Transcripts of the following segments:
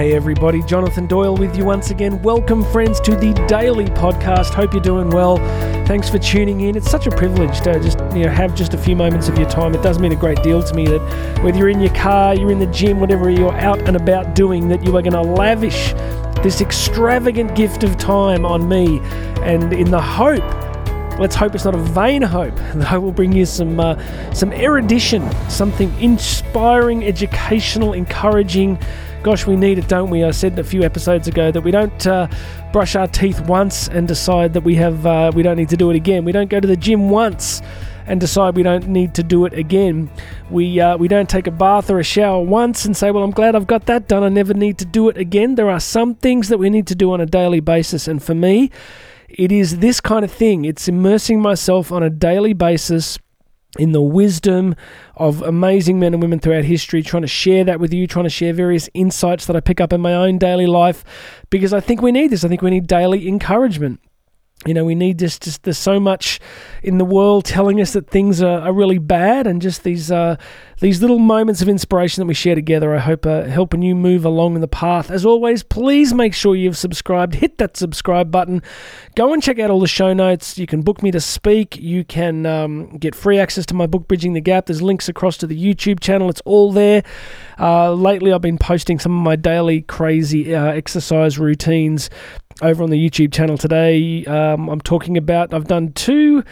Hey everybody, Jonathan Doyle with you once again. Welcome, friends, to the daily podcast. Hope you're doing well. Thanks for tuning in. It's such a privilege to just you know have just a few moments of your time. It does mean a great deal to me that whether you're in your car, you're in the gym, whatever you're out and about doing, that you are going to lavish this extravagant gift of time on me, and in the hope Let's hope it's not a vain hope that I will bring you some uh, some erudition, something inspiring, educational, encouraging. Gosh, we need it, don't we? I said a few episodes ago that we don't uh, brush our teeth once and decide that we have uh, we don't need to do it again. We don't go to the gym once and decide we don't need to do it again. We uh, we don't take a bath or a shower once and say, "Well, I'm glad I've got that done. I never need to do it again." There are some things that we need to do on a daily basis, and for me, it is this kind of thing. It's immersing myself on a daily basis in the wisdom of amazing men and women throughout history, trying to share that with you, trying to share various insights that I pick up in my own daily life, because I think we need this. I think we need daily encouragement. You know, we need just, just there's so much in the world telling us that things are, are really bad, and just these uh, these little moments of inspiration that we share together. I hope are helping you move along in the path. As always, please make sure you've subscribed. Hit that subscribe button. Go and check out all the show notes. You can book me to speak. You can um, get free access to my book, Bridging the Gap. There's links across to the YouTube channel. It's all there. Uh, lately, I've been posting some of my daily crazy uh, exercise routines over on the YouTube channel today. Um, I'm talking about, I've done two.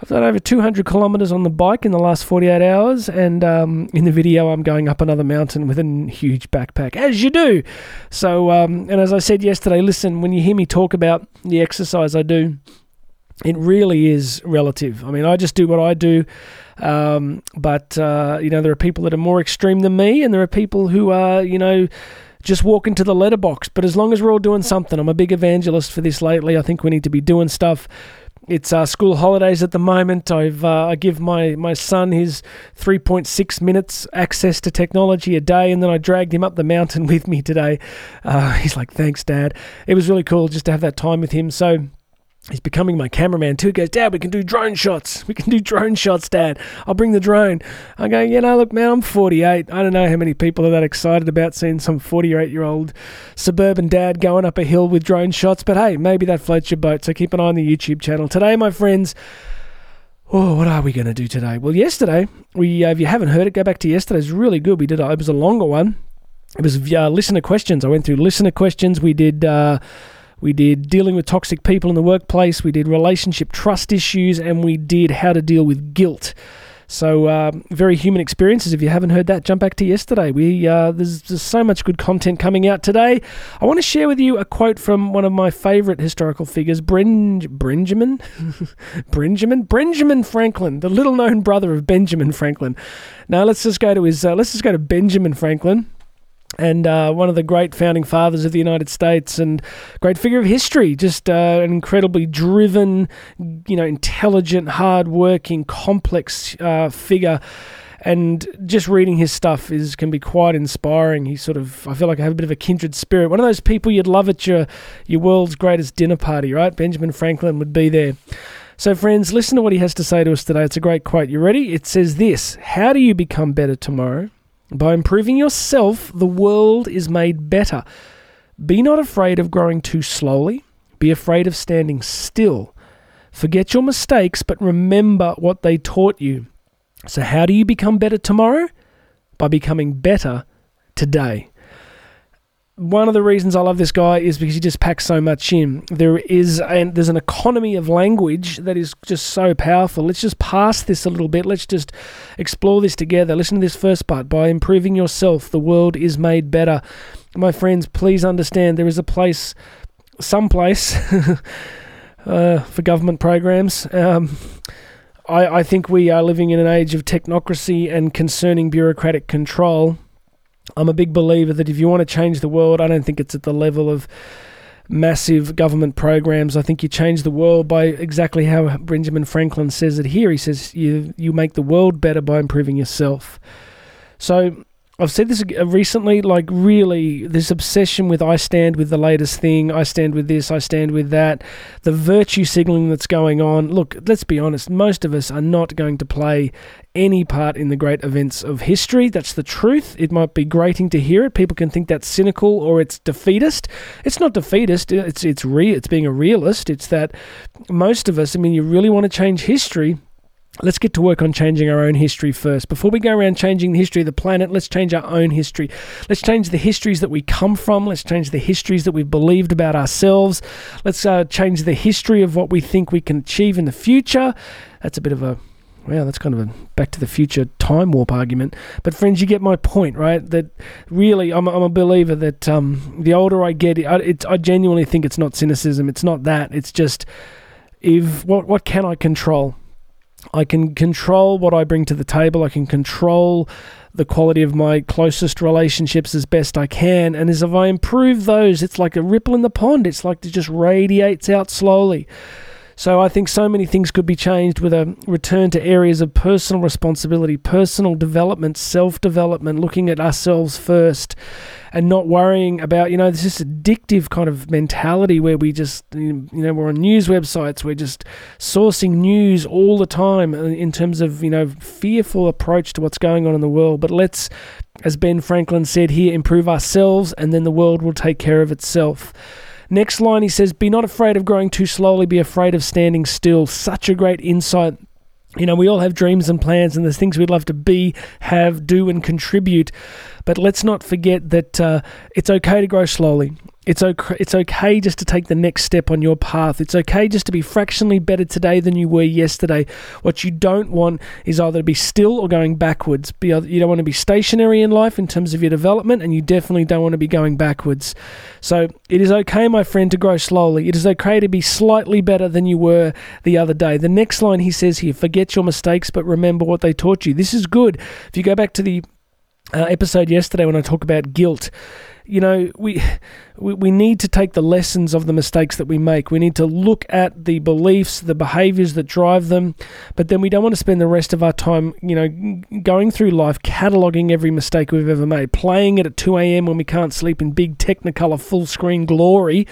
I've done over 200 kilometers on the bike in the last 48 hours, and um, in the video, I'm going up another mountain with a huge backpack, as you do. So, um, and as I said yesterday, listen, when you hear me talk about the exercise I do, it really is relative. I mean, I just do what I do, um, but uh, you know, there are people that are more extreme than me, and there are people who are, you know just walk into the letterbox. But as long as we're all doing something, I'm a big evangelist for this lately. I think we need to be doing stuff. It's uh, school holidays at the moment. I've uh, I give my, my son his 3.6 minutes access to technology a day, and then I dragged him up the mountain with me today. Uh, he's like, "Thanks, Dad." It was really cool just to have that time with him. So He's becoming my cameraman too. He goes, Dad, we can do drone shots. We can do drone shots, Dad. I'll bring the drone. I go, you know, look, man, I'm 48. I don't know how many people are that excited about seeing some 48 year old suburban dad going up a hill with drone shots. But hey, maybe that floats your boat. So keep an eye on the YouTube channel. Today, my friends, oh, what are we going to do today? Well, yesterday, we uh, if you haven't heard it, go back to yesterday. It's really good. We did, uh, it was a longer one. It was uh, listener questions. I went through listener questions. We did. Uh, we did dealing with toxic people in the workplace. We did relationship trust issues, and we did how to deal with guilt. So uh, very human experiences. If you haven't heard that, jump back to yesterday. We uh, there's, there's so much good content coming out today. I want to share with you a quote from one of my favourite historical figures, Benjamin, Benjamin, Benjamin Franklin, the little known brother of Benjamin Franklin. Now let's just go to his. Uh, let's just go to Benjamin Franklin and uh, one of the great founding fathers of the United States and great figure of history. Just uh, an incredibly driven, you know, intelligent, hard-working, complex uh, figure. And just reading his stuff is can be quite inspiring. He sort of, I feel like I have a bit of a kindred spirit. One of those people you'd love at your your world's greatest dinner party, right? Benjamin Franklin would be there. So, friends, listen to what he has to say to us today. It's a great quote. You ready? It says this How do you become better tomorrow? By improving yourself, the world is made better. Be not afraid of growing too slowly. Be afraid of standing still. Forget your mistakes, but remember what they taught you. So, how do you become better tomorrow? By becoming better today one of the reasons I love this guy is because he just packs so much in. There is and there's an economy of language that is just so powerful. Let's just pass this a little bit. Let's just explore this together. Listen to this first part. By improving yourself, the world is made better. My friends, please understand there is a place, some place, uh, for government programs. Um, I, I think we are living in an age of technocracy and concerning bureaucratic control I'm a big believer that if you want to change the world, I don't think it's at the level of massive government programs. I think you change the world by exactly how Benjamin Franklin says it here. He says you you make the world better by improving yourself. So I've said this recently, like really, this obsession with I stand with the latest thing, I stand with this, I stand with that, the virtue signaling that's going on. Look, let's be honest, most of us are not going to play any part in the great events of history. That's the truth. It might be grating to hear it. People can think that's cynical or it's defeatist. It's not defeatist. It's it's it's being a realist. It's that most of us, I mean, you really want to change history Let's get to work on changing our own history first. Before we go around changing the history of the planet, let's change our own history. Let's change the histories that we come from. Let's change the histories that we've believed about ourselves. Let's uh, change the history of what we think we can achieve in the future. That's a bit of a well, that's kind of a back to the future time warp argument. But friends, you get my point, right? That really, I'm, I'm a believer that um, the older I get, I, I genuinely think it's not cynicism. It's not that. It's just if what what can I control? I can control what I bring to the table. I can control the quality of my closest relationships as best I can. And as if I improve those, it's like a ripple in the pond. It's like it just radiates out slowly. So I think so many things could be changed with a return to areas of personal responsibility, personal development, self development, looking at ourselves first, and not worrying about, you know, this is addictive kind of mentality where we just, you know, we're on news websites, we're just sourcing news all the time uh, in terms of, you know, fearful approach to what's going on in the world. But let's, as Ben Franklin said here, improve ourselves and then the world will take care of itself. Next line, he says, Be not afraid of growing too slowly, be afraid of standing still. Such a great insight. You know, we all have dreams and plans, and there's things we'd love to be, have, do, and contribute. But let's not forget that uh, it's okay to grow slowly. It's okay, it's okay just to take the next step on your path. It's okay just to be fractionally better today than you were yesterday. What you don't want is either to be still or going backwards. you don't want to be stationary in life in terms of your development, and you definitely don't want to be going backwards. So it is okay, my friend, to grow slowly. It is okay to be slightly better than you were the other day. The next line he says here forget your mistakes, but remember what they taught you. This is good. If you go back to the uh, episode yesterday when I talk about guilt, you know, we, we we need to take the lessons of the mistakes that we make. We need to look at the beliefs, the behaviors that drive them, but then we don't want to spend the rest of our time, you know, going through life cataloging every mistake we've ever made, playing it at 2 a.m. when we can't sleep in big Technicolor full screen glory.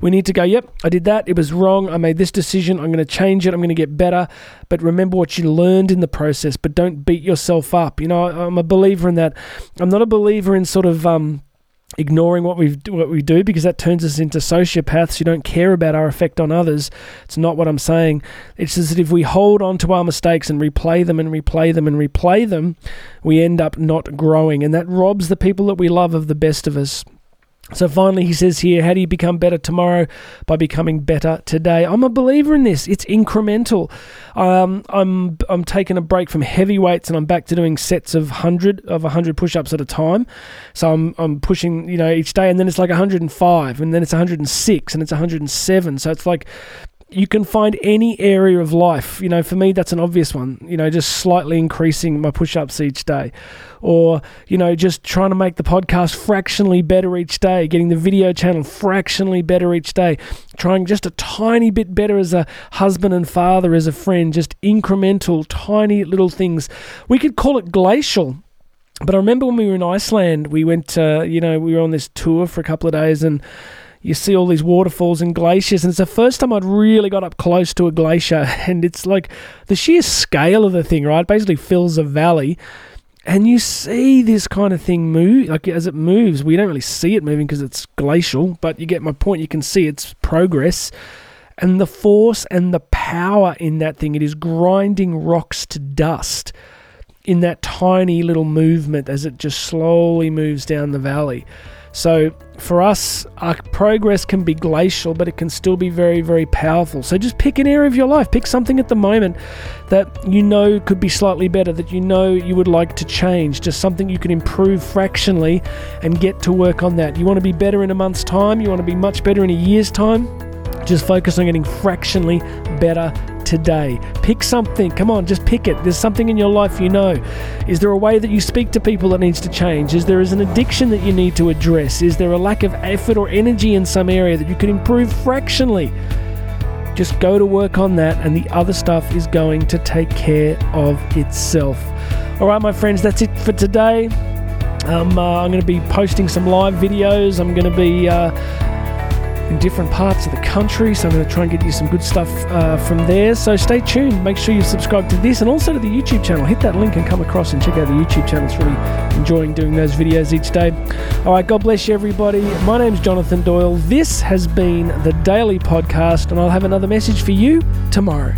We need to go, yep, I did that. It was wrong. I made this decision. I'm going to change it. I'm going to get better. But remember what you learned in the process, but don't beat yourself up. You know, I'm a believer in that. I'm not a believer in sort of, um, ignoring what we what we do because that turns us into sociopaths who don't care about our effect on others. It's not what I'm saying. It's just that if we hold on to our mistakes and replay them and replay them and replay them, we end up not growing, and that robs the people that we love of the best of us. So finally, he says here, how do you become better tomorrow? By becoming better today. I'm a believer in this. It's incremental. Um, I'm I'm taking a break from heavy weights and I'm back to doing sets of hundred of hundred push-ups at a time. So I'm I'm pushing you know each day, and then it's like 105, and then it's 106, and it's 107. So it's like you can find any area of life. You know, for me, that's an obvious one. You know, just slightly increasing my push ups each day. Or, you know, just trying to make the podcast fractionally better each day, getting the video channel fractionally better each day, trying just a tiny bit better as a husband and father, as a friend, just incremental, tiny little things. We could call it glacial. But I remember when we were in Iceland, we went, you know, we were on this tour for a couple of days and you see all these waterfalls and glaciers, and it's the first time I'd really got up close to a glacier, and it's like the sheer scale of the thing, right? Basically fills a valley, and you see this kind of thing move, like as it moves. We don't really see it moving because it's glacial, but you get my point. You can see its progress. And the force and the power in that thing, it is grinding rocks to dust in that tiny little movement as it just slowly moves down the valley. So for us, our progress can be glacial, but it can still be very, very powerful. So just pick an area of your life. Pick something at the moment that you know could be slightly better, that you know you would like to change, just something you can improve fractionally and get to work on that. You want to be better in a month's time, you want to be much better in a year's time. Just focus on getting fractionally better today. Pick something. Come on, just pick it. There's something in your life you know. Is there a way that you speak to people that needs to change? Is there is an addiction that you need to address? Is there a lack of effort or energy in some area that you could improve fractionally? Just go to work on that, and the other stuff is going to take care of itself. All right, my friends, that's it for today. Um, uh, I'm going to be posting some live videos. I'm going to be uh, in different parts of the country, so I'm going to try and get you some good stuff uh, from there. So stay tuned. Make sure you subscribe to this and also to the YouTube channel. Hit that link and come across and check out the YouTube channel. It's really enjoying doing those videos each day. All right, God bless you, everybody. My name's Jonathan Doyle. This has been the Daily Podcast, and I'll have another message for you tomorrow.